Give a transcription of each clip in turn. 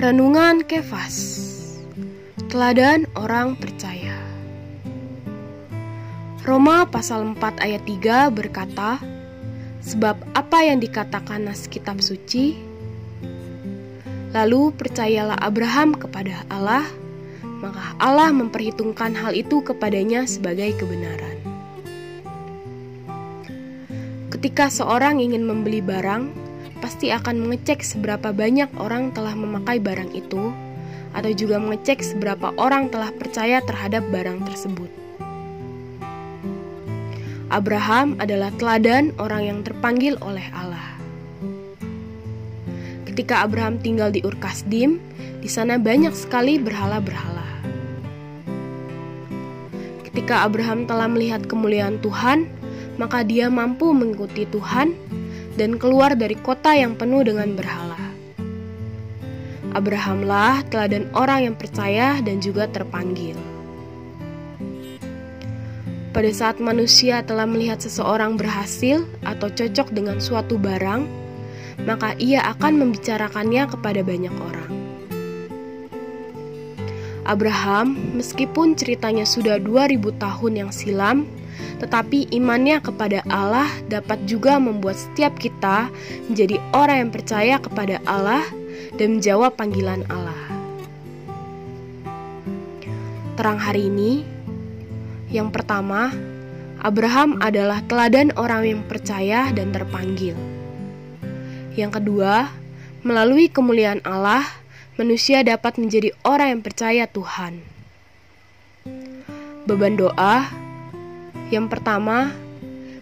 Renungan Kefas. Teladan Orang Percaya. Roma pasal 4 ayat 3 berkata Sebab apa yang dikatakan nas kitab suci? Lalu percayalah Abraham kepada Allah Maka Allah memperhitungkan hal itu kepadanya sebagai kebenaran. Ketika seorang ingin membeli barang, pasti akan mengecek seberapa banyak orang telah memakai barang itu, atau juga mengecek seberapa orang telah percaya terhadap barang tersebut. Abraham adalah teladan orang yang terpanggil oleh Allah. Ketika Abraham tinggal di Ur Kasdim, di sana banyak sekali berhala-berhala. Ketika Abraham telah melihat kemuliaan Tuhan, maka dia mampu mengikuti Tuhan dan keluar dari kota yang penuh dengan berhala. Abrahamlah teladan orang yang percaya dan juga terpanggil. Pada saat manusia telah melihat seseorang berhasil atau cocok dengan suatu barang, maka ia akan membicarakannya kepada banyak orang. Abraham, meskipun ceritanya sudah 2000 tahun yang silam, tetapi imannya kepada Allah dapat juga membuat setiap kita menjadi orang yang percaya kepada Allah dan menjawab panggilan Allah. Terang hari ini, yang pertama, Abraham adalah teladan orang yang percaya dan terpanggil. Yang kedua, melalui kemuliaan Allah, manusia dapat menjadi orang yang percaya Tuhan. Beban doa yang pertama,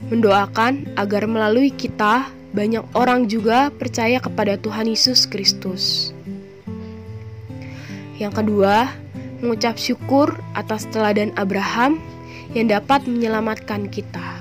mendoakan agar melalui kita banyak orang juga percaya kepada Tuhan Yesus Kristus. Yang kedua, mengucap syukur atas teladan Abraham yang dapat menyelamatkan kita.